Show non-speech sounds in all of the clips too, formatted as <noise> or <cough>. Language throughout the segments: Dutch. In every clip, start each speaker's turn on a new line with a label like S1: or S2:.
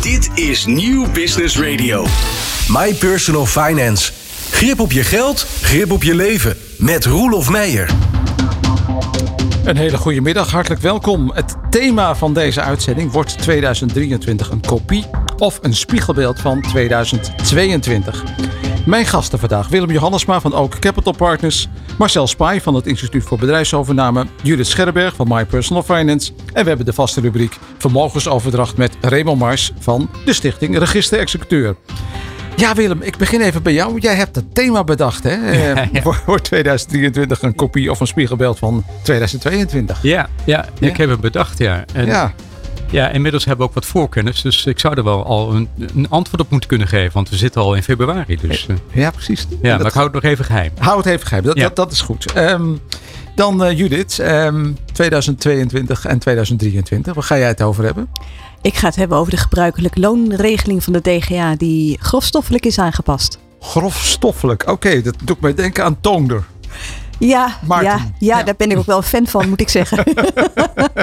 S1: Dit is Nieuw Business Radio. My Personal Finance. Grip op je geld, grip op je leven. Met Roelof Meijer.
S2: Een hele goede middag, hartelijk welkom. Het thema van deze uitzending wordt 2023 een kopie of een spiegelbeeld van 2022. Mijn gasten vandaag Willem Johannesma van Oak Capital Partners, Marcel Spy van het Instituut voor Bedrijfsovername, Judith Scherberg van My Personal Finance en we hebben de vaste rubriek Vermogensoverdracht met Raymond Mars van de Stichting Register Executeur. Ja, Willem, ik begin even bij jou. Jij hebt het thema bedacht, hè?
S3: Ja, ja.
S2: Voor 2023 een kopie of een spiegelbeeld van 2022.
S3: Ja, ja, ik heb het bedacht, ja. En
S2: Ja,
S3: ja, inmiddels hebben we ook wat voorkennis. Dus ik zou er wel al een, een antwoord op moeten kunnen geven. Want we zitten al in februari. Dus eh,
S2: ja precies.
S3: ja,
S2: Dat-
S3: maar ik hou het nog even geheim.
S2: Hou het even geheim, dat,
S3: Ja.
S2: dat, dat is goed. Ehm, dan eh, Judith, ehm, 2022 en 2023, waar ga jij het over hebben?
S4: Ik ga het hebben over de gebruikelijke loonregeling van de DGA die grofstoffelijk is aangepast.
S2: Grofstoffelijk, oké, dat doet mij denken aan Toonder.
S4: Ja,
S2: Maarten.
S4: ja, ja,
S2: Ja.
S4: daar ben ik ook wel een fan van, moet ik zeggen. <laughs>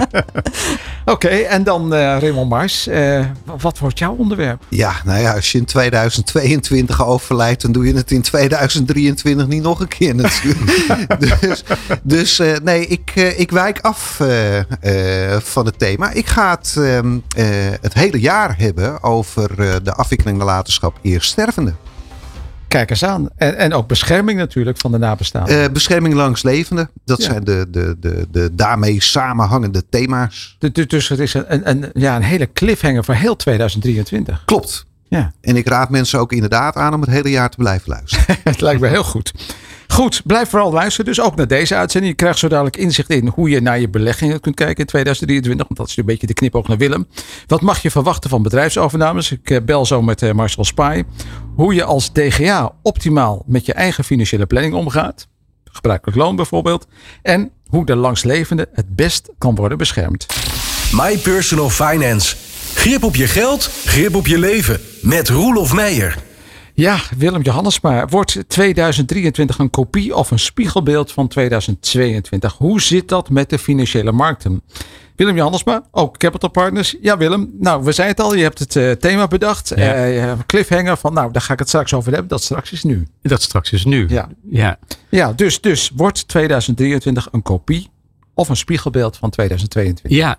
S4: <laughs>
S2: Oké, en dan eh Raymond Mars, eh, wat wordt jouw onderwerp?
S5: Ja, nou ja, als je in 2022 overlijdt, dan doe je het in 2023 niet nog een keer natuurlijk. <laughs> dus dus eh, nee, ik, ik wijk af eh, eh, van het thema. Ik ga het ehm, eh, het hele jaar hebben over eh, de afwikkeling nalatenschap eerststervende.
S2: Kijk eens aan. En, en ook bescherming natuurlijk van de nabestaanden.
S5: Eh, bescherming langs levenden, dat
S2: Ja.
S5: zijn de, de, de, de daarmee samenhangende thema's.
S2: Du- du- dus het is een, een, een- ja, een hele cliffhanger voor heel 2023.
S5: Klopt.
S2: Ja,
S5: En ik raad mensen ook inderdaad aan om het hele jaar te blijven luisteren. <laughs>
S2: het lijkt me heel goed. Goed, blijf vooral luisteren. Dus ook naar deze uitzending. Je krijgt zo dadelijk inzicht in hoe je naar je beleggingen kunt kijken in 2023. Want dat is een beetje de knipoog naar Willem. Wat mag je verwachten van bedrijfsovernames? Ik eh, bel zo met eh, Marcel Spy. Hoe je als DGA optimaal met je eigen financiële planning omgaat. Gebruikelijk loon bijvoorbeeld. En hoe de langslevende het best kan worden beschermd.
S1: My Personal Finance. Grip op je geld, grip op je leven. Met Roelof Meijer.
S2: Ja, Willem Johannesma, wordt 2023 een kopie of een spiegelbeeld van 2022? Hoe zit dat met de financiële markten? Willem Johannesma, ook Capital Partners. Ja, Willem, nou, we zeiden het al, je hebt het eh, thema bedacht.
S3: Ja.
S2: Eh, cliffhanger van, nou, daar ga ik het straks over hebben. Dat straks is nu.
S3: Dat straks is nu.
S2: Ja.
S3: ja.
S2: Ja, dus, dus wordt 2023 een kopie of een spiegelbeeld van 2022?
S3: Ja,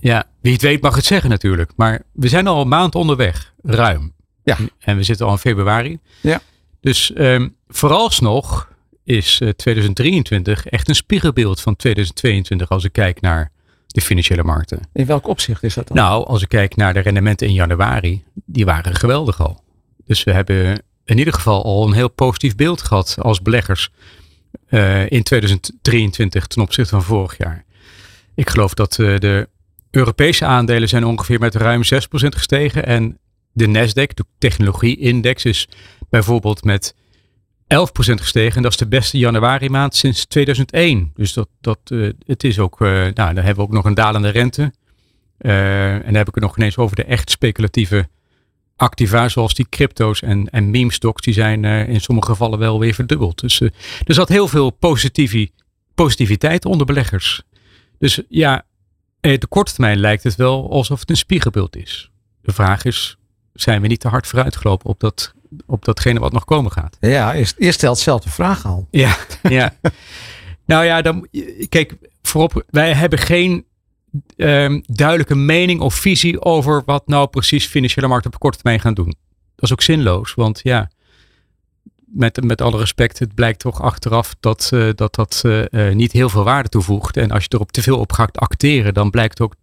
S3: ja, wie het weet mag het zeggen natuurlijk. Maar we zijn al een maand onderweg, ruim.
S2: Ja.
S3: En we zitten al in februari.
S2: Ja.
S3: Dus ehm, vooralsnog is eh, 2023 echt een spiegelbeeld van 2022 als ik kijk naar de financiële markten.
S2: In welk opzicht is dat dan?
S3: Nou, als ik kijk naar de rendementen in januari, die waren geweldig al. Dus we hebben in ieder geval al een heel positief beeld gehad als beleggers eh, in 2023 ten opzichte van vorig jaar. Ik geloof dat eh, de Europese aandelen zijn ongeveer met ruim 6% gestegen en de Nasdaq, de technologie-index, is bijvoorbeeld met 11% gestegen. En dat is de beste januari maand sinds 2001. Dus dat, dat, eh, het is ook, eh, nou, dan hebben we ook nog een dalende rente. Eh, en dan heb ik het nog ineens over de echt speculatieve activa, zoals die crypto's en, en meme stocks, die zijn in sommige gevallen wel weer verdubbeld. Dus er zat heel veel positivi- positiviteit onder beleggers. Dus ja, de korte termijn lijkt het wel alsof het een spiegelbeeld is. De vraag is, zijn we niet te hard vooruitgelopen op, dat, op datgene wat nog komen gaat?
S2: Ja, eerst, eerst stelt zelf de vraag al.
S3: Ja, <laughs> ja. nou ja, dan, kijk, voorop, wij hebben geen ehm, duidelijke mening of visie over wat nou precies financiële markten op korte termijn gaan doen. Dat is ook zinloos, want ja, met, met alle respect, het blijkt toch achteraf dat eh, dat, dat eh, eh, niet heel veel waarde toevoegt. En als je erop te veel op gaat acteren, dan blijkt ook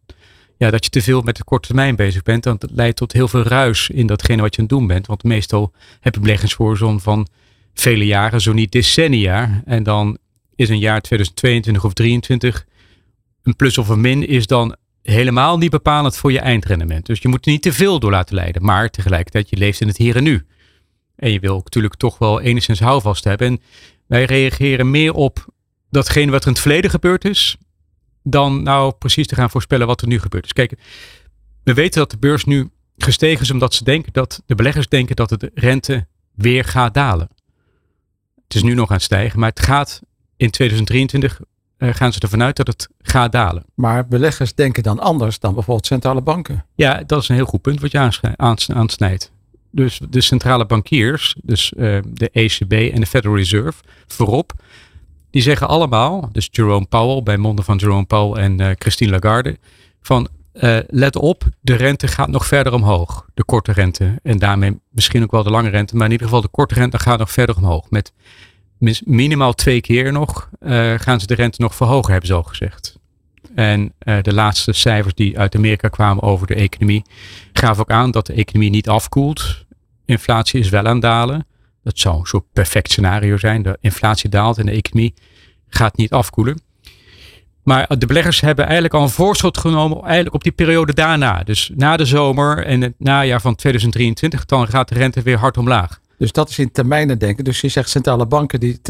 S3: ja, dat je te veel met de korte termijn bezig bent. Want het leidt tot heel veel ruis in datgene wat je aan het doen bent. Want meestal heb je beleggingshorizon van vele jaren, zo niet decennia. En dan is een jaar 2022 of 2023 een plus of een min is dan helemaal niet bepalend voor je eindrendement. Dus je moet er niet te veel door laten leiden. Maar tegelijkertijd, je leeft in het hier en nu. En je wil natuurlijk toch wel enigszins houvast hebben. En wij reageren meer op datgene wat er in het verleden gebeurd is, dan nou precies te gaan voorspellen wat er nu gebeurt. Dus kijk, we weten dat de beurs nu gestegen is omdat ze denken dat de beleggers denken dat de rente weer gaat dalen. Het is nu nog aan het stijgen, maar het gaat in 2023 eh, gaan ze ervan uit dat het gaat dalen.
S2: Maar beleggers denken dan anders dan bijvoorbeeld centrale banken.
S3: Ja, dat is een heel goed punt wat je aansnijdt. Dus de centrale bankiers, dus uh, de ECB en de Federal Reserve, voorop, die zeggen allemaal, dus Jerome Powell, bij monden van Jerome Powell en uh, Christine Lagarde, van uh, let op, de rente gaat nog verder omhoog. De korte rente. En daarmee misschien ook wel de lange rente. Maar in ieder geval de korte rente gaat nog verder omhoog. Met minimaal twee keer nog uh, gaan ze de rente nog verhogen, hebben ze al gezegd. En de laatste cijfers die uit Amerika kwamen over de economie gaven ook aan dat de economie niet afkoelt. Inflatie is wel aan dalen. Dat zou een soort perfect scenario zijn. De inflatie daalt en de economie gaat niet afkoelen. Maar de beleggers hebben eigenlijk al een voorschot genomen eigenlijk op die periode daarna. Dus na de zomer en het najaar van 2023, dan gaat de rente weer hard omlaag.
S2: Dus dat is in termijnen denken. Dus je zegt centrale banken die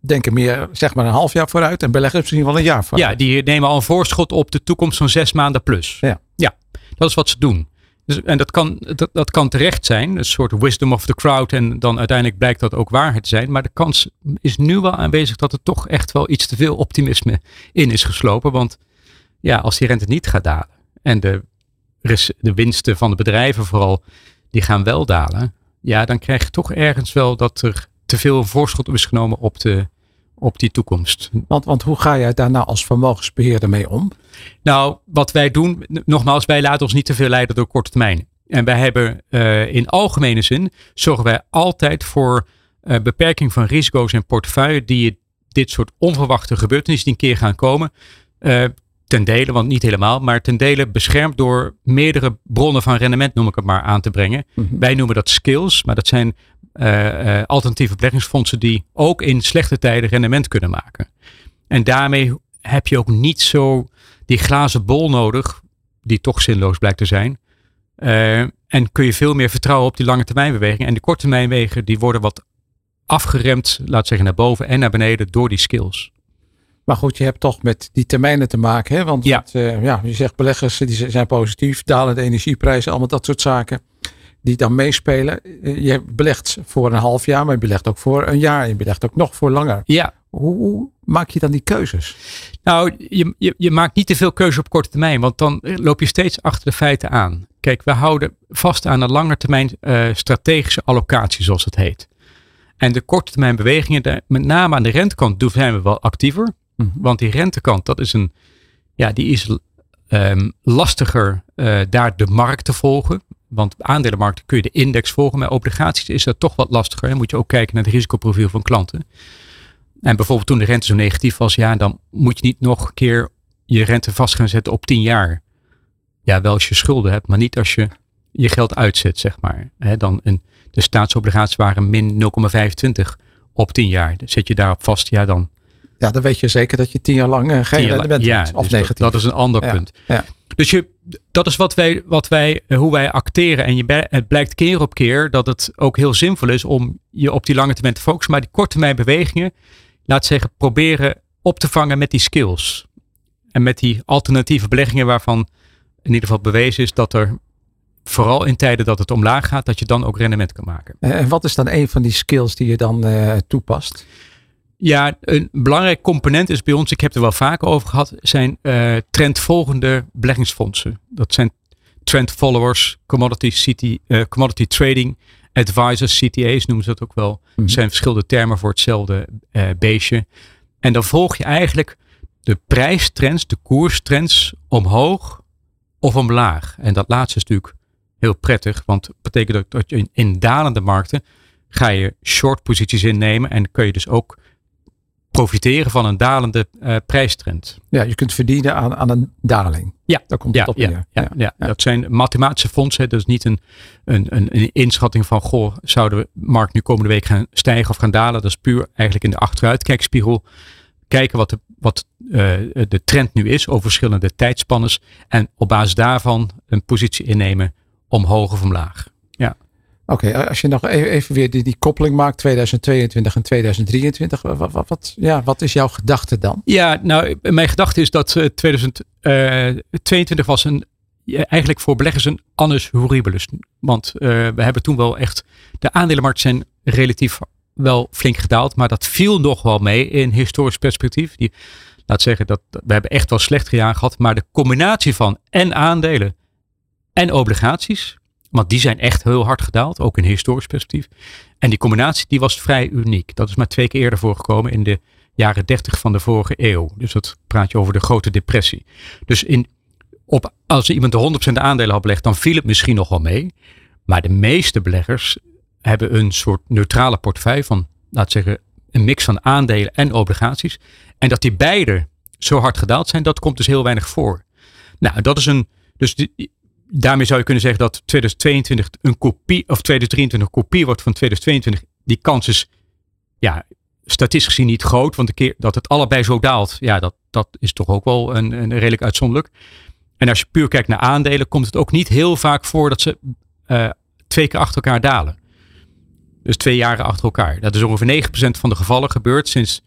S2: denken meer zeg maar een half jaar vooruit en beleggers misschien wel een jaar vooruit.
S3: Ja, die nemen al een voorschot op de toekomst van zes maanden plus.
S2: Ja,
S3: ja dat is wat ze doen. Dus, en dat kan, dat, dat kan terecht zijn, een soort wisdom of the crowd. En dan uiteindelijk blijkt dat ook waarheid te zijn. Maar de kans is nu wel aanwezig dat er toch echt wel iets te veel optimisme in is geslopen. Want ja, als die rente niet gaat dalen en de, de winsten van de bedrijven vooral, die gaan wel dalen. Ja, dan krijg je toch ergens wel dat er te veel voorschot is genomen op de, op die toekomst.
S2: Want, want hoe ga jij daar nou als vermogensbeheerder mee om?
S3: Nou, wat wij doen, nogmaals, wij laten ons niet te veel leiden door korte termijn. En wij hebben uh, in algemene zin, zorgen wij altijd voor uh, beperking van risico's en portefeuille die dit soort onverwachte gebeurtenissen die een keer gaan komen, uh, ten dele, want niet helemaal, maar ten dele beschermd door meerdere bronnen van rendement, noem ik het maar, aan te brengen. Mm -hmm. Wij noemen dat skills, maar dat zijn uh, uh, alternatieve beleggingsfondsen die ook in slechte tijden rendement kunnen maken. En daarmee heb je ook niet zo die glazen bol nodig, die toch zinloos blijkt te zijn. Uh, en kun je veel meer vertrouwen op die lange termijn bewegingen. En de korte termijn die worden wat afgeremd, laat zeggen naar boven en naar beneden door die skills.
S2: Maar goed, je hebt toch met die termijnen te maken. Hè? Want
S3: ja.
S2: Met, uh, ja, je zegt beleggers die zijn positief, dalende energieprijzen, allemaal dat soort zaken die dan meespelen. Je belegt voor een half jaar, maar je belegt ook voor een jaar. Je belegt ook nog voor langer.
S3: Ja.
S2: Hoe, hoe maak je dan die keuzes?
S3: Nou, je, je, je maakt niet te veel keuze op korte termijn, want dan loop je steeds achter de feiten aan. Kijk, we houden vast aan een lange termijn uh, strategische allocatie, zoals het heet. En de korte termijn bewegingen, de, met name aan de rentekant, zijn we wel actiever. Mm -hmm. Want die rentekant, dat is een, ja, die is um, lastiger uh, daar de markt te volgen. Want aandelenmarkten kun je de index volgen. Maar obligaties is dat toch wat lastiger. Dan moet je ook kijken naar het risicoprofiel van klanten. En bijvoorbeeld toen de rente zo negatief was. Ja, dan moet je niet nog een keer je rente vast gaan zetten op 10 jaar. Ja, wel als je schulden hebt. Maar niet als je je geld uitzet, zeg maar. He, dan een, de staatsobligaties waren min 0,25 op 10 jaar. Zet je daarop vast, ja dan...
S2: Ja, dan weet je zeker dat je tien jaar lang uh, geen rendement
S3: ja,
S2: hebt. Of
S3: dus
S2: negatief.
S3: Dat, dat is een ander
S2: ja,
S3: punt.
S2: Ja.
S3: Dus je, dat is wat wij, wat wij, hoe wij acteren. En je, het blijkt keer op keer dat het ook heel zinvol is om je op die lange termijn te focussen. Maar die korte termijn bewegingen, laat zeggen, proberen op te vangen met die skills. En met die alternatieve beleggingen waarvan in ieder geval bewezen is dat er vooral in tijden dat het omlaag gaat, dat je dan ook rendement kan maken.
S2: En wat is dan een van die skills die je dan uh, toepast?
S3: Ja, een belangrijk component is bij ons, ik heb er wel vaker over gehad, zijn uh, trendvolgende beleggingsfondsen. Dat zijn trend followers, commodity, city, uh, commodity trading advisors, CTA's noemen ze dat ook wel. Mm -hmm. zijn verschillende termen voor hetzelfde uh, beestje. En dan volg je eigenlijk de prijstrends, de koerstrends omhoog of omlaag. En dat laatste is natuurlijk heel prettig, want dat betekent dat je in, in dalende markten ga je short posities innemen en kun je dus ook profiteren van een dalende uh, prijstrend.
S2: Ja, je kunt verdienen aan, aan een daling.
S3: Ja,
S2: daar komt
S3: ja,
S2: het op
S3: ja,
S2: neer.
S3: Ja, ja, dat zijn mathematische fondsen. Dat is niet een, een, een, inschatting van, goh, zou de markt nu komende week gaan stijgen of gaan dalen? Dat is puur eigenlijk in de achteruitkijkspiegel. Kijken wat de, wat, uh, de trend nu is over verschillende tijdspannes. En op basis daarvan een positie innemen omhoog of omlaag. Ja.
S2: Oké, als je nog even, even weer die, die koppeling maakt, 2022 en 2023, wat, wat, wat, ja, wat is jouw gedachte dan?
S3: Ja, nou, mijn gedachte is dat uh, 2022 was een, eigenlijk voor beleggers een annus horribilis. Want uh, we hebben toen wel echt, de aandelenmarkten zijn relatief wel flink gedaald, maar dat viel nog wel mee in historisch perspectief. Die laat zeggen dat we hebben echt wel slecht jaar gehad. Maar de combinatie van en aandelen en obligaties. Want die zijn echt heel hard gedaald. Ook in historisch perspectief. En die combinatie die was vrij uniek. Dat is maar twee keer eerder voorgekomen in de jaren 30 van de vorige eeuw. Dus dat praat je over de grote depressie. Dus in, op, als iemand de 100% aandelen had belegd, dan viel het misschien nog wel mee. Maar de meeste beleggers hebben een soort neutrale portefeuille van, laat zeggen, een mix van aandelen en obligaties. En dat die beide zo hard gedaald zijn, dat komt dus heel weinig voor. Nou, dat is een. Dus die, daarmee zou je kunnen zeggen dat 2022 een kopie, of 2023 een kopie wordt van 2022. Die kans is, ja, statistisch gezien niet groot, want de keer dat het allebei zo daalt, ja, dat, dat is toch ook wel een, een redelijk uitzonderlijk. En als je puur kijkt naar aandelen, komt het ook niet heel vaak voor dat ze uh, twee keer achter elkaar dalen. Dus twee jaren achter elkaar. Dat is ongeveer 9% van de gevallen gebeurd sinds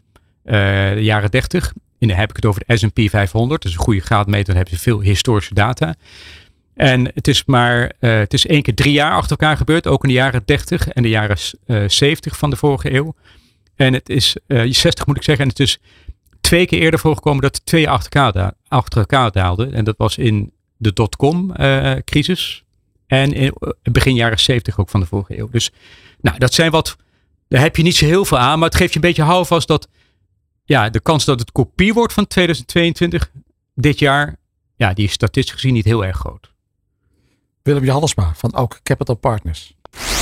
S3: uh, de jaren 30. En dan heb ik het over de S&P 500. Dus een goede graadmeter, dan heb je veel historische data. En het is maar, uh, het is één keer drie jaar achter elkaar gebeurd. Ook in de jaren 30 en de jaren uh, 70 van de vorige eeuw. En het is, uh, 60 moet ik zeggen. En het is twee keer eerder voorgekomen dat twee achter elkaar, achter elkaar daalden. En dat was in de dotcom crisis. En in begin jaren 70 ook van de vorige eeuw. Dus nou, dat zijn wat. Daar heb je niet zo heel veel aan, maar het geeft je een beetje houvast dat. Ja, de kans dat het kopie wordt van 2022 dit jaar. Ja, die is statistisch gezien niet heel erg groot.
S2: Willem Johannesma van Ook Capital Partners.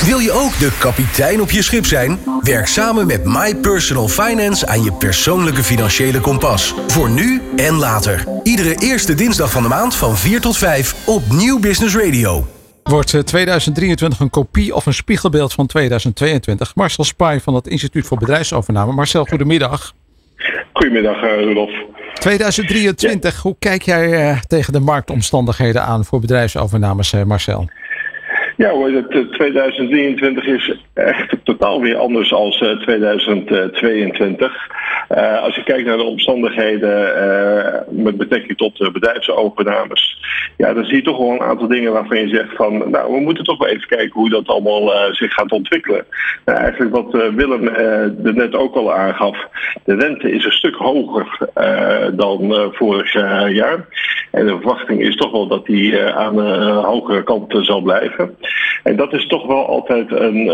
S1: Wil je ook de kapitein op je schip zijn? Werk samen met My Personal Finance aan je persoonlijke financiële kompas. Voor nu en later. Iedere eerste dinsdag van de maand van 4 tot 5 op Nieuw Business Radio.
S2: Wordt 2023 een kopie of een spiegelbeeld van 2022? Marcel Spy van het Instituut voor Bedrijfsovername. Marcel, goedemiddag.
S6: Goedemiddag, uh, Rudolf.
S2: 2023, ja. hoe kijk jij uh, tegen de marktomstandigheden aan voor bedrijfsovernames, uh, Marcel?
S6: Ja hoor, het, 2023 is echt totaal weer anders als 2022. Uh, als je kijkt naar de omstandigheden met betrekking tot uh, bedrijfsovernames, ja, dan zie je toch wel een aantal dingen waarvan je zegt van, nou, we moeten toch wel even kijken hoe dat allemaal zich gaat ontwikkelen. Nou, eigenlijk wat Willem er net ook al aangaf, de rente is een stuk hoger dan vorig jaar. En de verwachting is toch wel dat die aan de hogere kant zal blijven. En dat is toch wel altijd een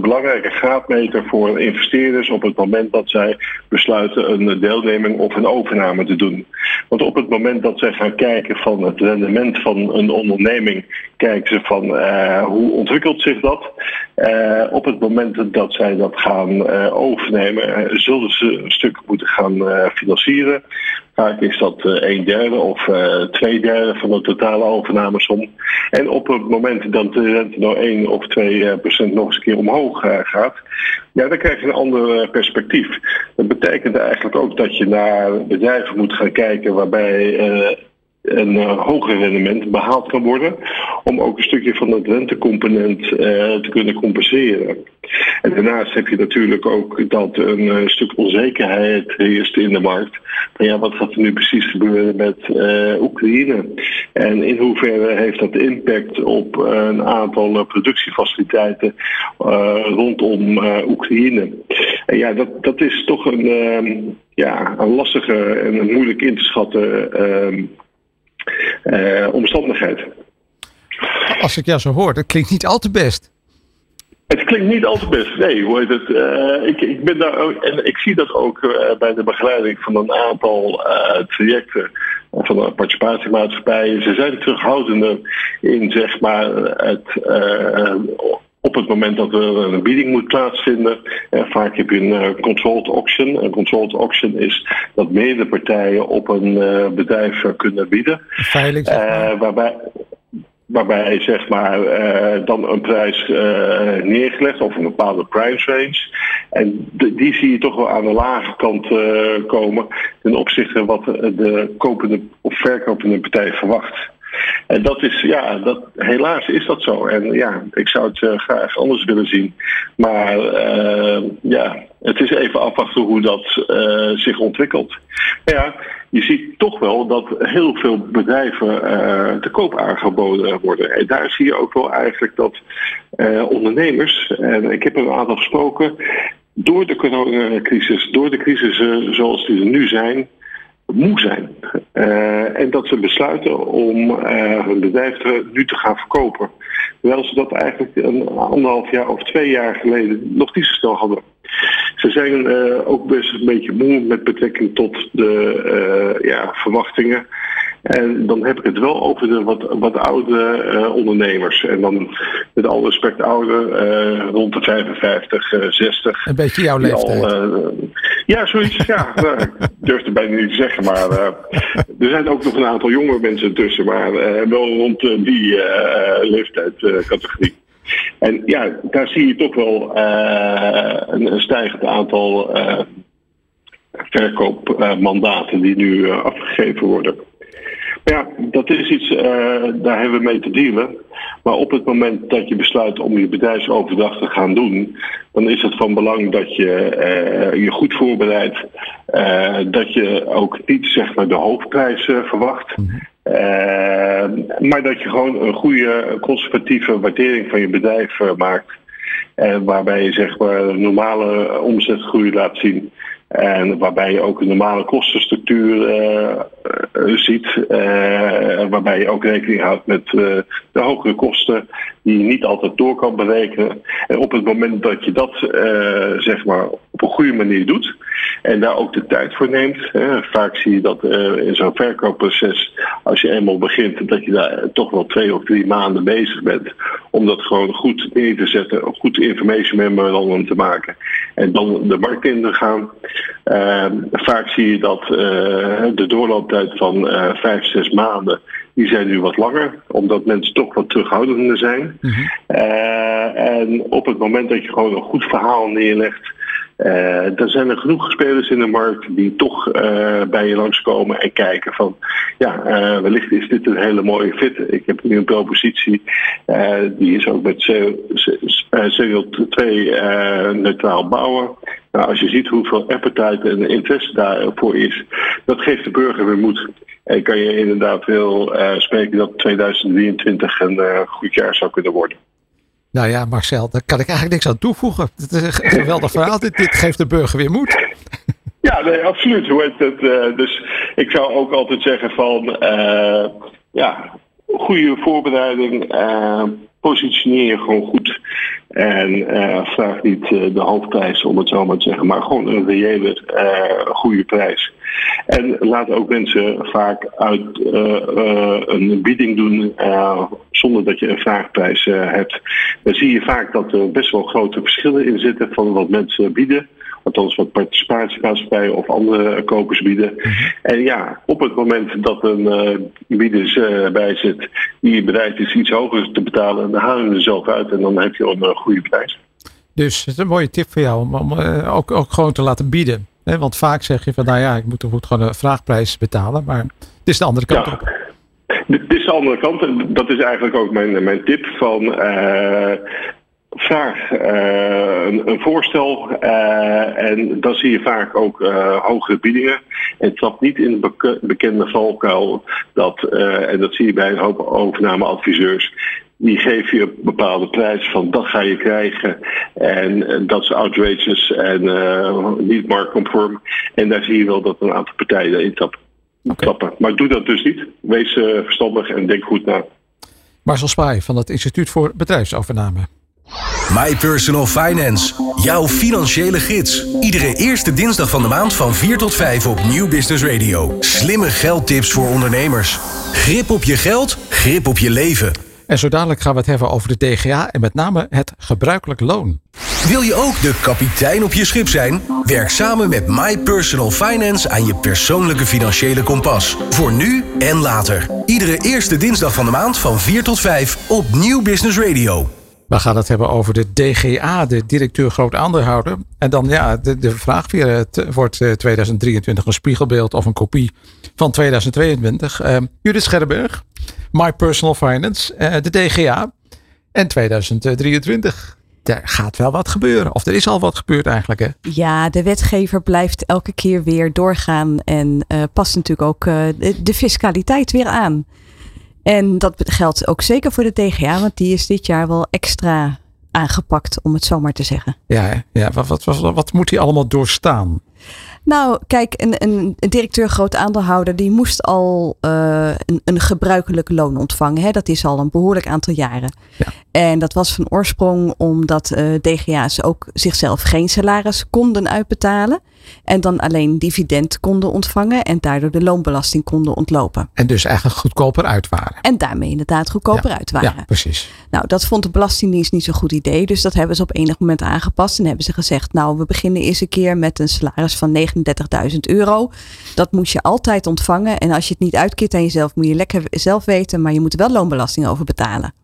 S6: belangrijke graadmeter voor investeerders op het moment dat zij besluiten een deelneming of een overname te doen. Want op het moment dat zij gaan kijken van het rendement van een onderneming, kijken ze van uh, hoe ontwikkelt zich dat. Uh, op het moment dat zij dat gaan overnemen, zullen ze een stuk moeten gaan financieren. Vaak is dat een derde of twee derde van de totale overnamesom. En op het moment dat de rente nou 1 of 2 procent nog eens een keer omhoog gaat, ja, dan krijg je een ander perspectief. Dat betekent eigenlijk ook dat je naar bedrijven moet gaan kijken waarbij een hoger rendement behaald kan worden. Om ook een stukje van dat rentecomponent te kunnen compenseren. En daarnaast heb je natuurlijk ook dat een uh, stuk onzekerheid heerst in de markt. Van ja, wat gaat er nu precies gebeuren met Oekraïne? En in hoeverre heeft dat impact op een aantal productiefaciliteiten rondom Oekraïne? En ja, dat, dat is toch een, ehm, ja, een lastige en een moeilijk in te schatten ehm, omstandigheid.
S2: Als ik jou zo hoor, dat klinkt niet al te best.
S6: Het klinkt niet al te best. Nee, hoor. Het, uh, ik, ik ben daar ook, en ik zie dat ook uh, bij de begeleiding van een aantal trajecten van de participatiemaatschappijen. Ze zijn terughoudender in zeg maar het op het moment dat er een bieding moet plaatsvinden. Eh, vaak heb je een uh, controlled auction. Een controlled auction is dat meerdere partijen op een uh, bedrijf kunnen bieden.
S2: Veilig.
S6: waarbij, waarbij zeg maar dan een prijs neergelegd of een bepaalde price range. En die zie je toch wel aan de lage kant komen ten opzichte wat de kopende of verkopende partij verwacht. En dat is, ja, dat, helaas is dat zo. En ja, ik zou het graag anders willen zien. Maar ja, het is even afwachten hoe dat zich ontwikkelt. Ja, je ziet toch wel dat heel veel bedrijven te koop aangeboden worden. En daar zie je ook wel eigenlijk dat ondernemers, en ik heb er een aantal gesproken, door de coronacrisis, door de crisissen zoals die er nu zijn, moe zijn. En dat ze besluiten om hun bedrijf nu te gaan verkopen. Terwijl ze dat eigenlijk een anderhalf jaar of twee jaar geleden nog niet zo snel hadden. Ze zijn uh, ook best een beetje moe met betrekking tot de ja, verwachtingen en dan heb ik het wel over de wat, wat oude uh, ondernemers. En dan met alle respect ouder, uh, rond de 55, uh, 60.
S2: Een beetje jouw leeftijd. Al,
S6: ja, zoiets. ja, <laughs> nou, ik durf het bijna niet te zeggen. Maar er zijn ook nog een aantal jonge mensen tussen. Maar wel rond die leeftijdscategorie. En ja, daar zie je toch wel een, een stijgend aantal verkoopmandaten die nu afgegeven worden. Ja, dat is iets, uh, daar hebben we mee te dealen. Maar op het moment dat je besluit om je bedrijfsoverdag te gaan doen, dan is het van belang dat je uh, je goed voorbereidt. Uh, dat je ook niet zeg maar de hoofdprijs verwacht. Mhm. maar dat je gewoon een goede conservatieve waardering van je bedrijf maakt. waarbij je zeg maar normale omzetgroei laat zien. En waarbij je ook een normale kostenstructuur uh, ziet. Waarbij je ook rekening houdt met de hogere kosten die je niet altijd door kan berekenen. En op het moment dat je dat zeg maar op een goede manier doet en daar ook de tijd voor neemt. vaak zie je dat in zo'n verkoopproces, als je eenmaal begint, dat je daar toch wel twee of drie maanden bezig bent. Om dat gewoon goed in te zetten, een goed information memorandum te maken. En dan de markt in te gaan. Uh, vaak zie je dat de doorlooptijd van vijf, zes maanden, die zijn nu wat langer, omdat mensen toch wat terughoudender zijn. Mm -hmm. en op het moment dat je gewoon een goed verhaal neerlegt, uh, er zijn er genoeg spelers in de markt die toch uh, bij je langskomen en kijken van ja, uh, wellicht is dit een hele mooie fit. Ik heb nu een propositie, die is ook met CO2 neutraal bouwen. Nou, als je ziet hoeveel appetite en interesse daarvoor is, dat geeft de burger weer moed. En kan je inderdaad wel spreken dat 2023 een goed jaar zou kunnen worden.
S2: Nou ja, Marcel, daar kan ik eigenlijk niks aan toevoegen. Het is een geweldig verhaal. Dit, dit geeft de burger weer moed.
S6: Ja, nee, absoluut. Hoe heet het? Uh, dus ik zou ook altijd zeggen van uh, ja, goede voorbereiding. Uh, positioneer je gewoon goed. En vraag niet de hoofdprijs, om het zo maar te zeggen, maar gewoon een reële goede prijs. En laat ook mensen vaak uit uh, uh, een bieding doen uh, zonder dat je een vraagprijs hebt. Dan zie je vaak dat er best wel grote verschillen in zitten van wat mensen bieden. Althans wat participatiemaatschappijen of andere kopers bieden. Mhm. En ja, op het moment dat een uh, bieder bij zit die bereid is iets hoger te betalen, dan halen we er zelf uit en dan heb je een goede prijs.
S2: Dus het is een mooie tip voor jou om, om ook, ook gewoon te laten bieden. Want vaak zeg je van nou ja, ik moet, moet gewoon een vraagprijs betalen, maar het is de andere kant
S6: ja.
S2: op.
S6: Dit is de andere kant. En dat is eigenlijk ook mijn, mijn tip van uh, vraag uh, een, een, voorstel uh, en dan zie je vaak ook hogere biedingen. En trap niet in de bekende valkuil dat, en dat zie je bij een hoop overnameadviseurs, die geven je een bepaalde prijs van dat ga je krijgen. En dat is outrageous en uh, niet marktconform. En daar zie je wel dat een aantal partijen in tappen. Okay. Maar doe dat dus niet. Wees uh, verstandig en denk goed na.
S2: Marcel Spaai van het Instituut voor Bedrijfsovername.
S1: My Personal Finance. Jouw financiële gids. Iedere eerste dinsdag van de maand van 4 tot 5 op Nieuw Business Radio. Slimme geldtips voor ondernemers. Grip op je geld, grip op je leven.
S2: En zo dadelijk gaan we het hebben over de DGA en met name het gebruikelijk loon.
S1: Wil je ook de kapitein op je schip zijn? Werk samen met My Personal Finance aan je persoonlijke financiële kompas. Voor nu en later. Iedere eerste dinsdag van de maand van 4 tot 5 op Nieuw Business Radio.
S2: We gaan het hebben over de DGA, de directeur groot aandeelhouder. En dan ja, de, de vraag weer, het wordt 2023 een spiegelbeeld of een kopie van 2022. Uh, Judith Scherberg, My Personal Finance, uh, de DGA en 2023. Er gaat wel wat gebeuren, of er is al wat gebeurd eigenlijk. Hè?
S4: Ja, de wetgever blijft elke keer weer doorgaan en uh, past natuurlijk ook uh, de, de fiscaliteit weer aan. En dat geldt ook zeker voor de DGA, want die is dit jaar wel extra aangepakt, om het zo maar te zeggen.
S2: Ja, ja wat, wat, wat, wat moet hij allemaal doorstaan?
S4: Nou, kijk, een, een, een directeur groot aandeelhouder die moest al uh, een, een gebruikelijk loon ontvangen. Hè? Dat is al een behoorlijk aantal jaren. Ja. En dat was van oorsprong omdat uh, DGA's ook zichzelf geen salaris konden uitbetalen. En dan alleen dividend konden ontvangen en daardoor de loonbelasting konden ontlopen.
S2: En dus eigenlijk goedkoper uit waren.
S4: En daarmee inderdaad goedkoper
S2: ja,
S4: uit waren.
S2: Ja, precies.
S4: Nou, dat vond de Belastingdienst niet zo'n goed idee. Dus dat hebben ze op enig moment aangepast. En hebben ze gezegd, nou, we beginnen eens een keer met een salaris van 39.000 euro. Dat moet je altijd ontvangen. En als je het niet uitkeert aan jezelf, moet je lekker zelf weten. Maar je moet er wel loonbelasting over betalen.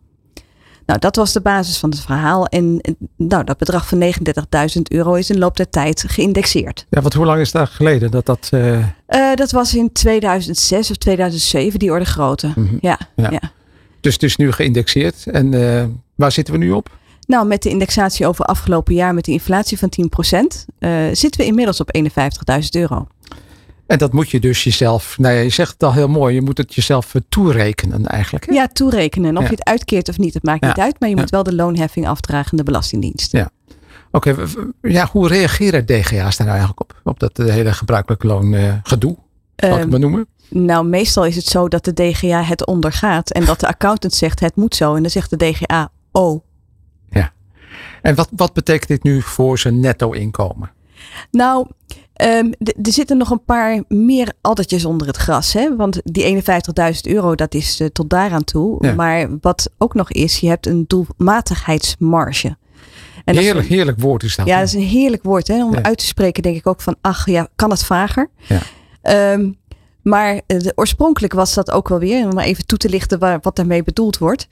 S4: Nou, dat was de basis van het verhaal. En nou, dat bedrag van 39.000 euro is in loop der tijd geïndexeerd.
S2: Ja, want hoe lang is dat geleden dat dat... Uh...
S4: Uh, dat was in 2006 of 2007, die orde grootte. Mm -hmm. ja, ja. ja,
S2: Dus het is nu geïndexeerd. En uh, waar zitten we nu op?
S4: Nou, met de indexatie over afgelopen jaar met de inflatie van 10%, zitten we inmiddels op 51.000 euro.
S2: En dat moet je dus jezelf, nou ja, je zegt het al heel mooi, je moet het jezelf toerekenen eigenlijk. Hè?
S4: Ja, toerekenen. Of ja. je het uitkeert of niet, het maakt ja. niet uit. Maar je moet wel de loonheffing afdragen de Belastingdienst.
S2: Ja. Oké, okay, ja, hoe reageren DGA's daar nou eigenlijk op? Op dat hele gebruikelijke loongedoe, uh, zal ik maar noemen?
S4: Nou, meestal is het zo dat de DGA het ondergaat. En dat de accountant zegt het moet zo. En dan zegt de DGA, oh.
S2: Ja. En wat, wat betekent dit nu voor zijn netto inkomen?
S4: Nou, Um, er zitten nog een paar meer addertjes onder het gras. Hè? Want die 51.000 euro, dat is uh, tot daaraan toe. Ja. Maar wat ook nog is, je hebt een doelmatigheidsmarge.
S2: En heerlijk, een, heerlijk woord is dat.
S4: Ja, dat is een heerlijk woord. Hè? Om ja. uit te spreken denk ik ook van, ach ja, kan het vager?
S2: Ja.
S4: Um, maar uh, oorspronkelijk was dat ook wel weer, om maar even toe te lichten waar, wat daarmee bedoeld wordt.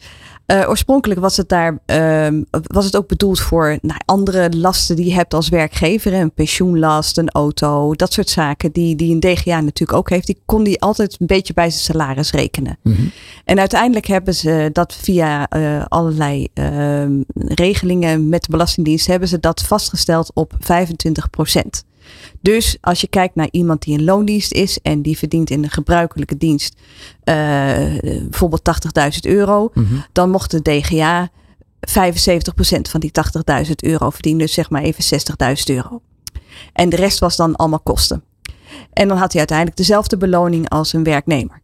S4: Uh, oorspronkelijk was het, daar, uh, was het ook bedoeld voor nou, andere lasten die je hebt als werkgever. Een pensioenlast, een auto, dat soort zaken die, die een DGA natuurlijk ook heeft. Die kon die altijd een beetje bij zijn salaris rekenen.
S2: Mm -hmm.
S4: En uiteindelijk hebben ze dat via uh, allerlei ehm, regelingen met de Belastingdienst hebben ze dat vastgesteld op 25 procent. Dus als je kijkt naar iemand die in loondienst is en die verdient in de gebruikelijke dienst uh, bijvoorbeeld 80.000 euro,
S2: mm -hmm.
S4: dan mocht de DGA 75% van die 80.000 euro verdienen, dus zeg maar even 60.000 euro. En de rest was dan allemaal kosten. En dan had hij uiteindelijk dezelfde beloning als een werknemer.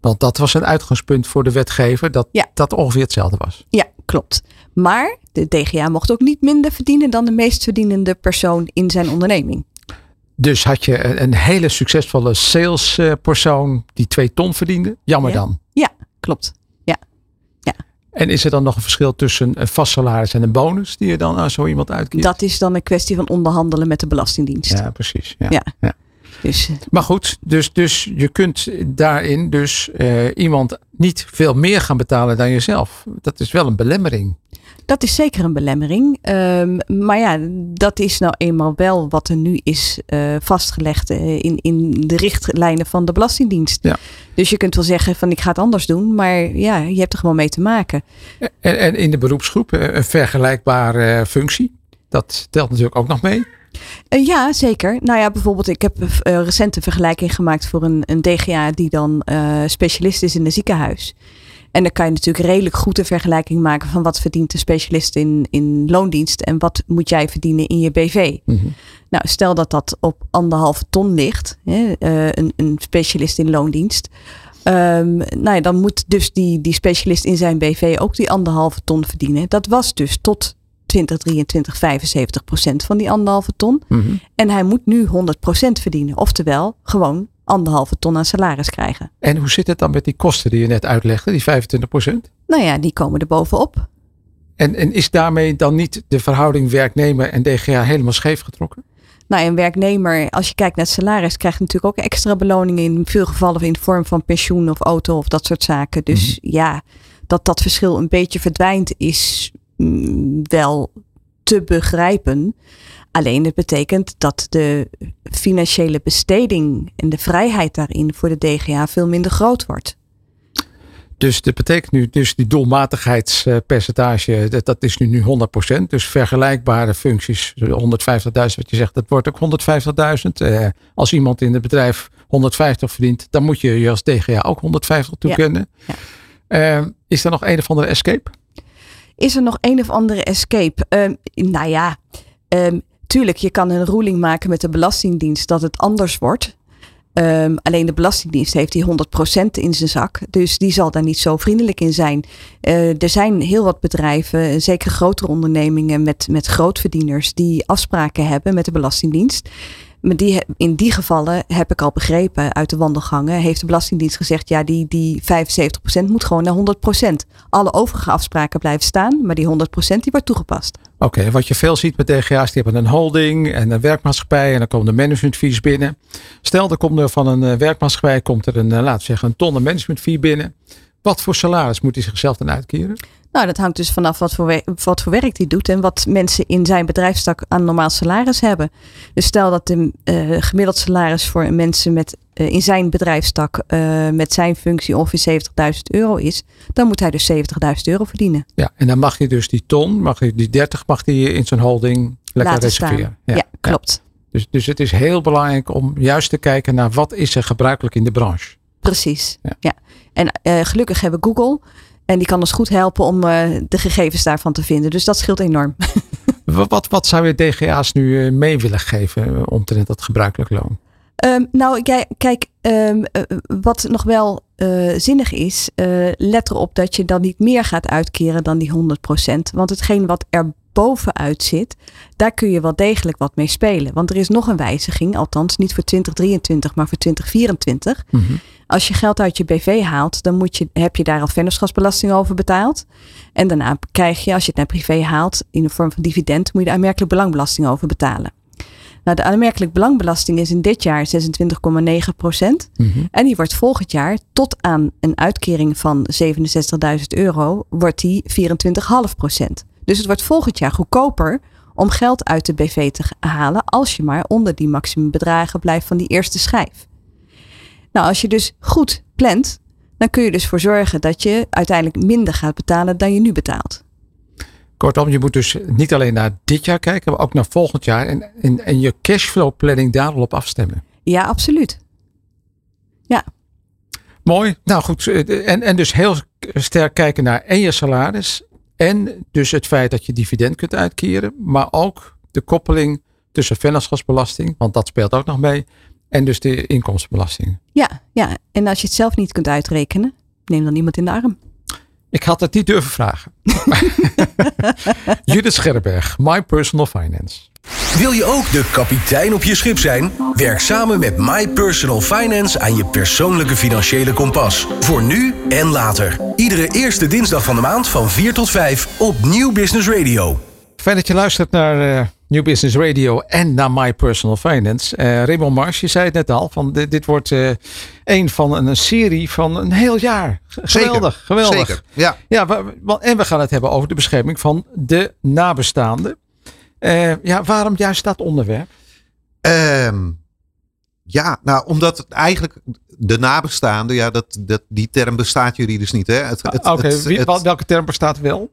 S2: Want dat was een uitgangspunt voor de wetgever, dat
S4: ja.
S2: dat ongeveer hetzelfde was.
S4: Ja, klopt. Maar de DGA mocht ook niet minder verdienen dan de meest verdienende persoon in zijn onderneming.
S2: Dus had je een hele succesvolle salespersoon die twee ton verdiende. Jammer
S4: ja.
S2: dan.
S4: Ja, klopt. Ja. ja.
S2: En is er dan nog een verschil tussen een vast salaris en een bonus die je dan aan zo iemand uitkiest?
S4: Dat is dan een kwestie van onderhandelen met de Belastingdienst.
S2: Ja, precies. Ja.
S4: Ja.
S2: ja.
S4: Dus,
S2: Maar goed, dus, dus je kunt daarin dus uh, iemand niet veel meer gaan betalen dan jezelf. Dat is wel een belemmering.
S4: Dat is zeker een belemmering. Um, maar ja, dat is nou eenmaal wel wat er nu is uh, vastgelegd in, in de richtlijnen van de Belastingdienst.
S2: Ja.
S4: Dus je kunt wel zeggen van ik ga het anders doen, maar ja, je hebt er gewoon mee te maken.
S2: En, en in de beroepsgroep een vergelijkbare functie, dat telt natuurlijk ook nog mee.
S4: Uh, ja, zeker. Nou ja, bijvoorbeeld, ik heb uh, recent een vergelijking gemaakt voor een, een DGA die dan uh, specialist is in een ziekenhuis. En dan kan je natuurlijk redelijk goed een vergelijking maken van wat verdient de specialist in, in loondienst en wat moet jij verdienen in je BV.
S2: Mm -hmm.
S4: Nou, stel dat dat op anderhalve ton ligt, hè, een, een specialist in loondienst. Um, nou ja, dan moet dus die, die specialist in zijn BV ook die anderhalve ton verdienen. Dat was dus tot 2023 75 procent van die anderhalve ton.
S2: Mm -hmm.
S4: En hij moet nu 100 procent verdienen. Oftewel, gewoon anderhalve ton aan salaris krijgen.
S2: En hoe zit het dan met die kosten die je net uitlegde, die 25 procent?
S4: Nou ja, die komen er bovenop.
S2: En, en is daarmee dan niet de verhouding werknemer en DGA helemaal scheef getrokken?
S4: Nou, een werknemer, als je kijkt naar het salaris, krijgt natuurlijk ook extra beloningen in veel gevallen in de vorm van pensioen of auto of dat soort zaken. Dus
S2: Mhm.
S4: mm -hmm. ja, dat dat verschil een beetje verdwijnt is wel te begrijpen. Alleen het betekent dat de financiële besteding en de vrijheid daarin voor de DGA veel minder groot wordt.
S2: Dus dat betekent nu, dus die doelmatigheidspercentage, dat, dat is nu, nu 100%. Dus vergelijkbare functies, 150.000 wat je zegt, dat wordt ook 150.000. Uh, als iemand in het bedrijf 150 verdient, dan moet je je als DGA ook 150 toekennen.
S4: Ja. Ja.
S2: Uh, is er nog een of andere escape?
S4: Is er nog een of andere escape? Uh, nou ja, um, tuurlijk, je kan een ruling maken met de Belastingdienst dat het anders wordt. Um, alleen de Belastingdienst heeft die 100% in zijn zak. Dus die zal daar niet zo vriendelijk in zijn. Uh, er zijn heel wat bedrijven, zeker grotere ondernemingen met, met grootverdieners, die afspraken hebben met de Belastingdienst. Maar die, in die gevallen heb ik al begrepen uit de wandelgangen, heeft de Belastingdienst gezegd, ja, die, die 75% moet gewoon naar 100%. Alle overige afspraken blijven staan, maar die 100% die wordt toegepast.
S2: Oké, wat je veel ziet met DGA's, die hebben een holding en een werkmaatschappij en dan komen de managementfees binnen. Stel, er komt er van een eh, werkmaatschappij komt er een, eh, laten we zeggen, een ton managementfee binnen. Wat voor salaris moet hij zichzelf dan uitkeren?
S4: Nou, dat hangt dus vanaf wat voor, wat voor werk hij doet en wat mensen in zijn bedrijfstak aan normaal salaris hebben. Dus stel dat de uh, gemiddeld salaris voor mensen met, uh, in zijn bedrijfstak uh, met zijn functie ongeveer 70.000 euro is, dan moet hij dus 70.000 euro verdienen.
S2: Ja, en dan mag hij dus die ton, mag hij die 30, mag hij in zijn holding lekker
S4: Laten
S2: reserveren.
S4: Ja, ja, klopt.
S2: Ja. Dus, dus het is heel belangrijk om juist te kijken naar wat is er gebruikelijk in de branche.
S4: Precies, ja. ja. En gelukkig hebben Google en die kan ons goed helpen om uh, de gegevens daarvan te vinden. Dus dat scheelt enorm. <laughs>
S2: wat, wat zou je DGA's nu uh, mee willen geven uh, omtrent dat gebruikelijk loon?
S4: Um, nou, kijk, um, wat nog wel zinnig is, let erop dat je dan niet meer gaat uitkeren dan die 100%. Want hetgeen wat er bovenuit zit, daar kun je wel degelijk wat mee spelen. Want er is nog een wijziging, althans niet voor 2023, maar voor 2024. Mm -hmm. Als je geld uit je BV haalt, dan moet je, heb je daar al vennootschapsbelasting over betaald. En daarna krijg je, als je het naar privé haalt, in de vorm van dividend, moet je de aanmerkelijk belangbelasting over betalen. Nou, de aanmerkelijk belangbelasting is in dit jaar 26,9 procent. Mm -hmm. En die wordt volgend jaar tot aan een uitkering van 67.000 euro, wordt die 24,5 procent. Dus het wordt volgend jaar goedkoper om geld uit de BV te halen als je maar onder die maximumbedragen blijft van die eerste schijf. Nou, als je dus goed plant, dan kun je dus voor zorgen dat je uiteindelijk minder gaat betalen dan je nu betaalt.
S2: Kortom, je moet dus niet alleen naar dit jaar kijken, maar ook naar volgend jaar en, en, en je cashflow planning daarop afstemmen.
S4: Ja, absoluut. Ja.
S2: Mooi. Nou goed, en, en dus heel sterk kijken naar en je salaris en dus het feit dat je dividend kunt uitkeren, maar ook de koppeling tussen vennootschapsbelasting, want dat speelt ook nog mee, en dus de inkomstenbelasting.
S4: Ja, ja, en als je het zelf niet kunt uitrekenen, neem dan iemand in de arm.
S2: Ik had het niet durven vragen. <laughs> <laughs> Judith Scherberg, My Personal Finance.
S1: Wil je ook de kapitein op je schip zijn? Werk samen met My Personal Finance aan je persoonlijke financiële kompas. Voor nu en later. Iedere eerste dinsdag van de maand van 4 tot 5 op Nieuw Business Radio.
S2: Fijn dat je luistert naar uh, New Business Radio en naar My Personal Finance. Uh, Raymond Mars, je zei het net al, van dit, dit wordt uh, een van een, een, serie van een heel jaar. Geweldig,
S5: Zeker.
S2: geweldig.
S5: Zeker, ja.
S2: ja we, en we gaan het hebben over de bescherming van de nabestaanden. Uh, ja, waarom juist dat onderwerp?
S5: Um, ja, nou, omdat eigenlijk de nabestaanden, ja, dat, dat, die term bestaat juridisch niet. Hè?
S2: Oké, okay, welke term bestaat wel?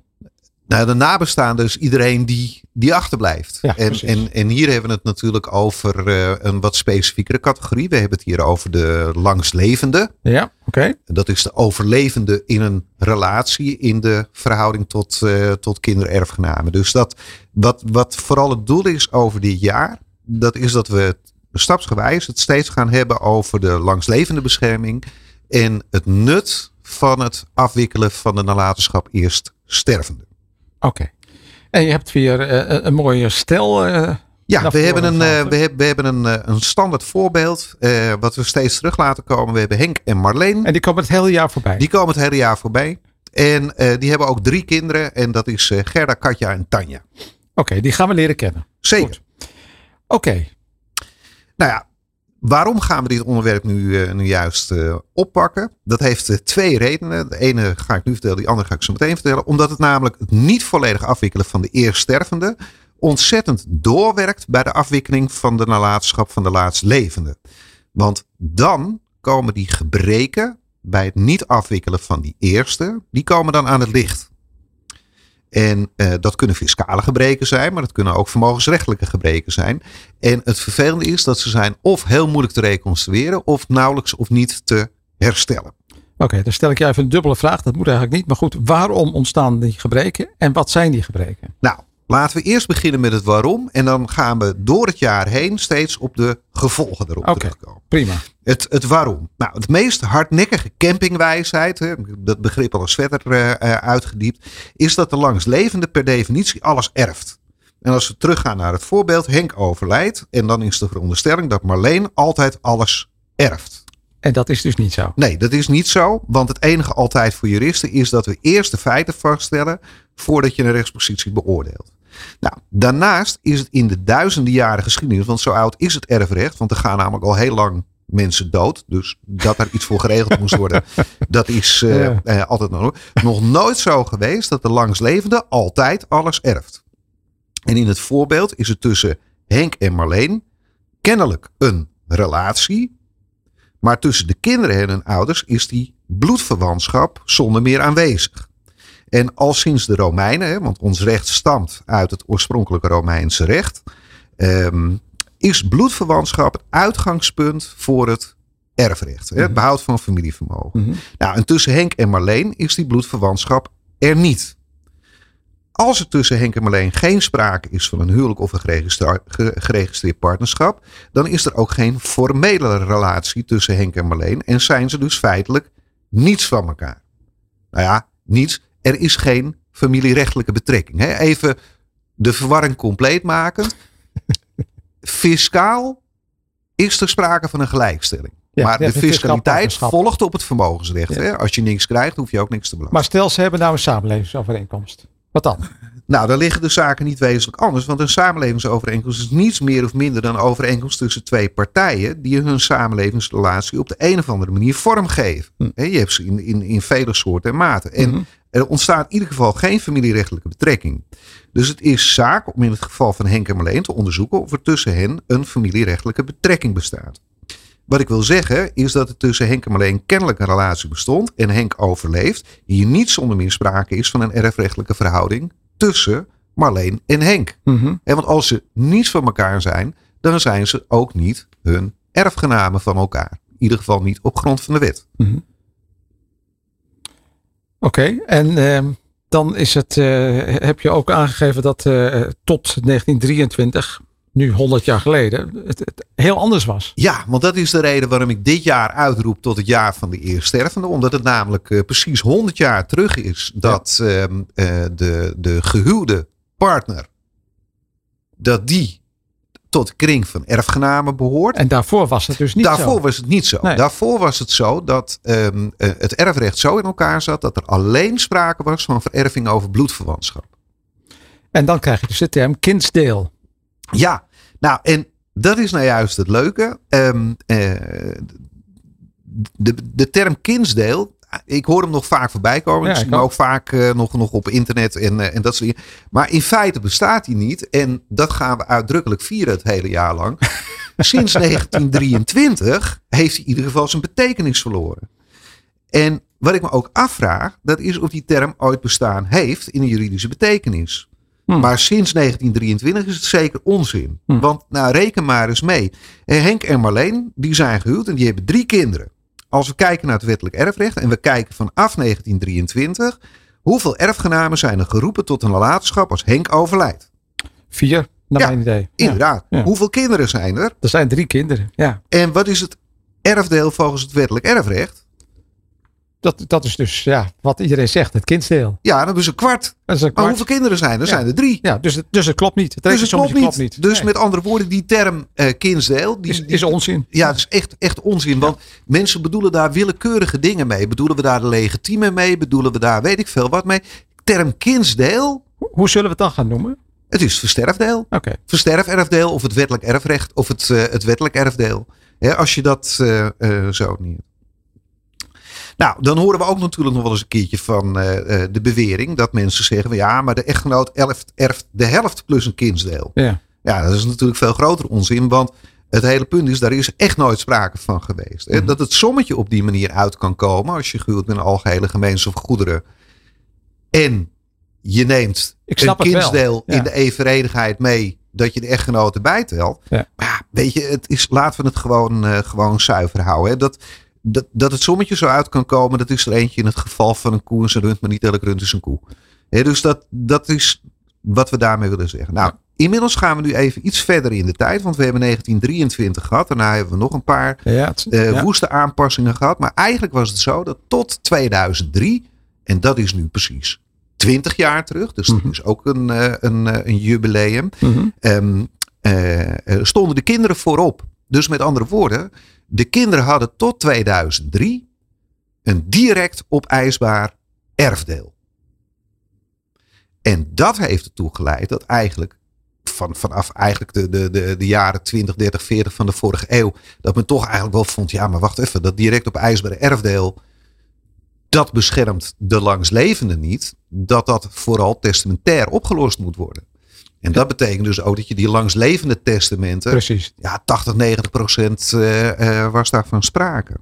S5: Nou, de nabestaanden is iedereen die, die achterblijft.
S2: Ja,
S5: en, en, en hier hebben we het natuurlijk over uh, een wat specifiekere categorie. We hebben het hier over de langslevende.
S2: Ja, oké. Okay.
S5: Dat is de overlevende in een relatie in de verhouding tot, uh, tot kindererfgenamen. Dus dat, wat, wat vooral het doel is over dit jaar, dat is dat we stapsgewijs het steeds gaan hebben over de langslevende bescherming. En het nut van het afwikkelen van de nalatenschap eerst stervende.
S2: Oké. Okay. En je hebt weer uh, een mooie stel. Uh,
S5: ja, we hebben, een, we, hebben, we hebben een, een standaard voorbeeld. wat we steeds terug laten komen. We hebben Henk en Marleen.
S2: En die komen het hele jaar voorbij.
S5: Die komen het hele jaar voorbij. En die hebben ook drie kinderen. En dat is Gerda, Katja en Tanja.
S2: Oké, okay, die gaan we leren kennen.
S5: Zeker.
S2: Oké. Okay.
S5: Nou ja, Waarom gaan we dit onderwerp nu, uh, nu juist uh, oppakken? Dat heeft uh, twee redenen. De ene ga ik nu vertellen, die andere ga ik zo meteen vertellen. Omdat het namelijk het niet volledig afwikkelen van de eerststervende ontzettend doorwerkt bij de afwikkeling van de nalatenschap van de laatstlevende. Want dan komen die gebreken bij het niet afwikkelen van die eerste, die komen dan aan het licht. En uh, dat kunnen fiscale gebreken zijn, maar dat kunnen ook vermogensrechtelijke gebreken zijn. En het vervelende is dat ze zijn of heel moeilijk te reconstrueren, of nauwelijks of niet te herstellen.
S2: Oké, okay, dan stel ik je even een dubbele vraag. Dat moet eigenlijk niet. Maar goed, waarom ontstaan die gebreken en wat zijn die gebreken?
S5: Nou, laten we eerst beginnen met het waarom. En dan gaan we door het jaar heen steeds op de gevolgen erop
S2: Oké.
S5: terugkomen.
S2: Prima.
S5: Het, het waarom. Nou, het meest hardnekkige campingwijsheid, hè, dat begrip al eens verder eh, eh, uitgediept, is dat de langslevende per definitie alles erft. En als we teruggaan naar het voorbeeld, Henk overlijdt. En dan is de veronderstelling dat Marleen altijd alles erft.
S2: En dat is dus niet zo.
S5: Nee, dat is niet zo. Want het enige altijd voor juristen is dat we eerst de feiten vaststellen voordat je een rechtspositie beoordeelt. Nou, daarnaast is het in de duizenden jaren geschiedenis, want zo oud is het erfrecht, want er gaan namelijk al heel lang mensen dood. Dus dat er iets voor geregeld moest worden, <laughs> dat is eh,
S2: Ja.
S5: eh, altijd nog, nog nooit zo geweest dat de langslevende altijd alles erft. En in het voorbeeld is het tussen Henk en Marleen kennelijk een relatie. Maar tussen de kinderen en hun ouders is die bloedverwantschap zonder meer aanwezig. En al sinds de Romeinen, want ons recht stamt uit het oorspronkelijke Romeinse recht, ehm, is bloedverwantschap het uitgangspunt voor het erfrecht. Hè, het behoud van familievermogen.
S2: Mhm.
S5: Nou, en tussen Henk en Marleen is die bloedverwantschap er niet. Als er tussen Henk en Marleen geen sprake is van een huwelijk of een geregistreerd partnerschap, dan is er ook geen formele relatie tussen Henk en Marleen en zijn ze dus feitelijk niets van elkaar. Nou ja, niets. Er is geen familierechtelijke betrekking. Hè? Even de verwarring compleet maken. Fiscaal is er sprake van een gelijkstelling.
S2: Ja,
S5: maar de fiscaliteit volgt op het vermogensrecht.
S2: Ja.
S5: Hè? Als je niks krijgt, hoef je ook niks te belasten.
S2: Maar stel, ze hebben nou een samenlevingsovereenkomst. Wat dan?
S5: Nou, dan liggen de zaken niet wezenlijk anders. Want een samenlevingsovereenkomst is niets meer of minder dan een overeenkomst tussen twee partijen. die hun samenlevingsrelatie op de een of andere manier vormgeven.
S2: Hm.
S5: Je hebt ze in, in, in vele soorten en maten. En
S2: Mhm.
S5: er ontstaat in ieder geval geen familierechtelijke betrekking. Dus het is zaak om in het geval van Henk en Marleen te onderzoeken of er tussen hen een familierechtelijke betrekking bestaat. Wat ik wil zeggen is dat er tussen Henk en Marleen kennelijk een relatie bestond en Henk overleeft. Hier niet zonder meer sprake is van een erfrechtelijke verhouding tussen Marleen en Henk.
S2: Mhm.
S5: En want als ze niets van elkaar zijn, dan zijn ze ook niet hun erfgenamen van elkaar. In ieder geval niet op grond van de wet.
S2: Oké, en ehm, dan is het, eh, heb je ook aangegeven dat eh, tot 1923, nu 100 jaar geleden, het, het heel anders was.
S5: Ja, want dat is de reden waarom ik dit jaar uitroep tot het jaar van de eerststervende. Omdat het namelijk eh, precies 100 jaar terug is dat ehm, eh, de, de gehuwde partner, dat die tot de kring van erfgenamen behoort.
S2: En daarvoor was het dus niet
S5: Daarvoor
S2: zo.
S5: was het niet zo.
S2: Nee.
S5: Daarvoor was het zo dat ehm, eh, het erfrecht zo in elkaar zat dat er alleen sprake was van vererving over bloedverwantschap.
S2: En dan krijg je dus de term kindsdeel.
S5: Ja, nou en dat is nou juist het leuke. Ehm, eh, de, de term kindsdeel, ik hoor hem nog vaak voorbij komen.
S2: Ja,
S5: ik zie hem
S2: ook.
S5: ook vaak eh, nog, nog op internet en, eh, en dat soort dingen. Maar in feite bestaat hij niet. En dat gaan we uitdrukkelijk vieren het hele jaar lang. <laughs> Sinds 1923 heeft hij in ieder geval zijn betekenis verloren. En wat ik me ook afvraag, dat is of die term ooit bestaan heeft in een juridische betekenis.
S2: Hmm.
S5: Maar sinds 1923 is het zeker onzin.
S2: Hmm.
S5: Want nou, reken maar eens mee. Eh, Henk en Marleen, die zijn gehuwd en die hebben drie kinderen. Als we kijken naar het wettelijk erfrecht en we kijken vanaf 1923, hoeveel erfgenamen zijn er geroepen tot een nalatenschap als Henk overlijdt?
S2: Vier, naar
S5: Ja,
S2: mijn idee.
S5: Inderdaad.
S2: Ja.
S5: Hoeveel kinderen zijn er?
S2: er zijn drie kinderen. Ja,
S5: En wat is het erfdeel volgens het wettelijk erfrecht?
S2: Dat, dat is dus ja, wat iedereen zegt, het kindsdeel.
S5: Ja, dat is een kwart.
S2: Dat is een
S5: Maar
S2: kwart.
S5: hoeveel kinderen zijn er?
S2: Ja.
S5: zijn er drie.
S2: Ja, dus het, dus het klopt niet. Het
S5: Dus het klopt niet.
S2: klopt niet.
S5: Dus
S2: Nee,
S5: met andere woorden, die term eh kindsdeel, die,
S2: is,
S5: die-
S2: is onzin.
S5: Ja, het is echt, echt onzin. Want mensen bedoelen daar willekeurige dingen mee. Bedoelen we daar de legitieme mee? Bedoelen we daar weet ik veel wat mee? Term kindsdeel,
S2: Hoe- Hoe zullen we het dan gaan noemen?
S5: het is versterfdeel.
S2: Oké.
S5: Versterferfdeel of het wettelijk erfrecht of het, eh, het wettelijk erfdeel. Als je dat eh, zo niet. Nou, dan horen we ook natuurlijk nog wel eens een keertje van eh, eh, de bewering dat mensen zeggen: ja, maar de echtgenoot erft, erft de helft plus een kindsdeel.
S2: Ja.
S5: Ja, dat is natuurlijk veel groter onzin, want het hele punt is, daar is echt nooit sprake van geweest.
S2: Mhm.
S5: Dat het sommetje op die manier uit kan komen als je gehuwd met een algehele gemeenschap goederen. En je neemt een kindsdeel
S2: Ja.
S5: in de evenredigheid mee dat je de echtgenoten bijtelt.
S2: Ja.
S5: Maar ja, weet je, het is, laten we het gewoon, eh, gewoon zuiver houden. Hè? Dat, dat, dat het sommetje zo uit kan komen, dat is er eentje in het geval van een koe en zijn rund, maar niet elk rund is een koe. Dus dat, dat is wat we daarmee willen zeggen. Nou, inmiddels gaan we nu even iets verder in de tijd. Want we hebben 1923 gehad. Daarna hebben we nog een paar
S2: Ja, het-
S5: eh,
S2: ja.
S5: woeste aanpassingen gehad. Maar eigenlijk was het zo dat tot 2003, en dat is nu precies 20 jaar terug. Dus dat
S2: Mhm.
S5: is ook een, eh, een, eh, een jubileum.
S2: Mhm.
S5: ehm, eh, eh, stonden de kinderen voorop. Dus met andere woorden, de kinderen hadden tot 2003 een direct opeisbaar erfdeel. En dat heeft ertoe geleid dat eigenlijk van, vanaf eigenlijk de, de, de, de jaren 20, 30, 40 van de vorige eeuw, dat men toch eigenlijk wel vond, ja maar wacht even, dat direct opeisbare erfdeel, dat beschermt de langslevende niet, dat dat vooral testamentair opgelost moet worden. En dat betekent dus ook dat je die langslevende testamenten,
S2: Precies.
S5: ja 80, 90 procent eh, eh, was daarvan sprake.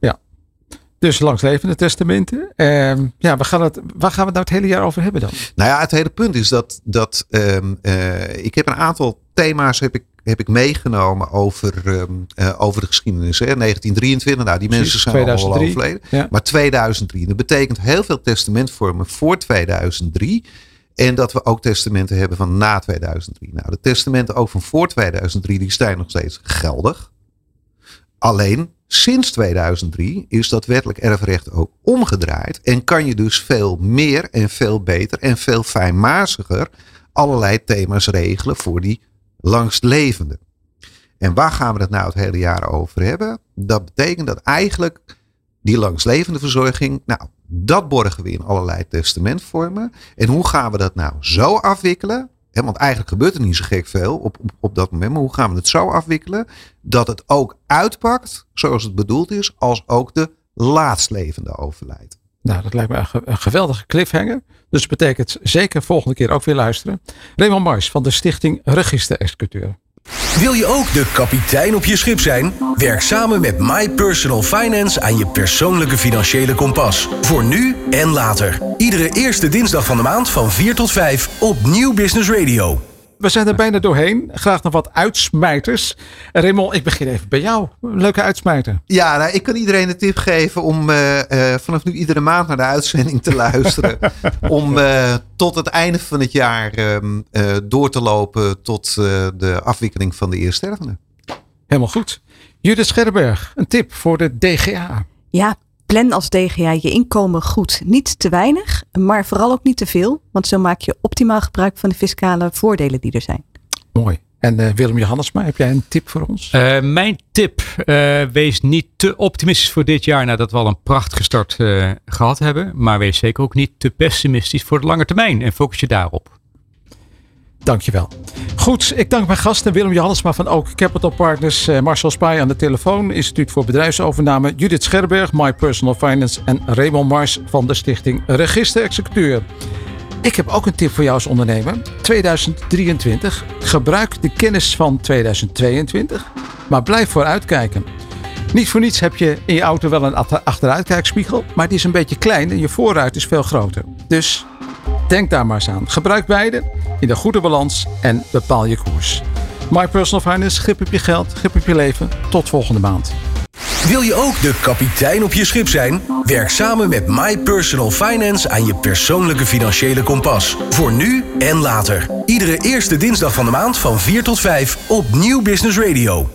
S2: Dus langslevende testamenten. Ehm, ja, we gaan het, waar gaan we het nou het hele jaar over hebben dan?
S5: Nou ja, het hele punt is dat, dat ehm, eh, ik heb een aantal thema's heb ik, heb ik meegenomen over, ehm, eh, over de geschiedenis. Hè. 1923, nou die
S2: Precies,
S5: mensen zijn allemaal
S2: 2003.
S5: overleden.
S2: Ja.
S5: Maar 2003, dat betekent heel veel testamentvormen voor 2003. En dat we ook testamenten hebben van na 2003. Nou, de testamenten ook van voor 2003, die zijn nog steeds geldig. Alleen sinds 2003 is dat wettelijk erfrecht ook omgedraaid. En kan je dus veel meer en veel beter en veel fijnmaziger allerlei thema's regelen voor die langstlevenden. En waar gaan we het nou het hele jaar over hebben? Dat betekent dat eigenlijk die langslevende verzorging, nou, dat borgen we in allerlei testamentvormen. En hoe gaan we dat nou zo afwikkelen? Want eigenlijk gebeurt er niet zo gek veel op, op, dat moment. Maar hoe gaan we het zo afwikkelen dat het ook uitpakt zoals het bedoeld is, als ook de laatstlevende overlijdt?
S2: Nou, dat lijkt me een, ge- een geweldige cliffhanger. Dus betekent zeker volgende keer ook weer luisteren. Raymond Mars van de stichting Register Executeur.
S1: Wil je ook de kapitein op je schip zijn? Werk samen met My Personal Finance aan je persoonlijke financiële kompas. Voor nu en later. Iedere eerste dinsdag van de maand van 4 tot 5 op Nieuw Business Radio.
S2: We zijn er bijna doorheen. Graag nog wat uitsmijters. Raymond, ik begin even bij jou. Leuke uitsmijter.
S5: Ja, nou, ik kan iedereen de tip geven om eh, eh, vanaf nu iedere maand naar de uitzending te <laughs> luisteren. om eh, tot het einde van het jaar ehm, eh, door te lopen tot eh, de afwikkeling van de eerststervende.
S2: Helemaal goed. Judith Scherberg, een tip voor de DGA.
S4: Ja, plan als DGA je inkomen goed. Niet te weinig, maar vooral ook niet te veel. Want zo maak je optimaal gebruik van de fiscale voordelen die er zijn.
S2: Mooi. En eh, Willem Johannesma, heb jij een tip voor ons?
S3: Eh, mijn tip, eh, wees niet te optimistisch voor dit jaar nadat we al een prachtige start eh, gehad hebben. Maar wees zeker ook niet te pessimistisch voor de lange termijn en focus je daarop.
S2: Dankjewel. Goed, ik dank mijn gasten Willem Johannesma van Oak Capital Partners, eh, Marcel Spaai aan de telefoon, Instituut voor Bedrijfsovername, Judith Scherberg, My Personal Finance en Raymond Mars van de stichting Register Executeur. Ik heb ook een tip voor jou als ondernemer. 2023. Gebruik de kennis van 2022, maar blijf vooruitkijken. Niet voor niets heb je in je auto wel een achter- achteruitkijkspiegel, maar die is een beetje klein en je voorruit is veel groter. Dus denk daar maar eens aan. Gebruik beide in de goede balans en bepaal je koers. My Personal Finance, grip op je geld, grip op je leven. Tot volgende maand.
S1: Wil je ook de kapitein op je schip zijn? Werk samen met My Personal Finance aan je persoonlijke financiële kompas. Voor nu en later. Iedere eerste dinsdag van de maand van 4 tot 5 op Nieuw Business Radio.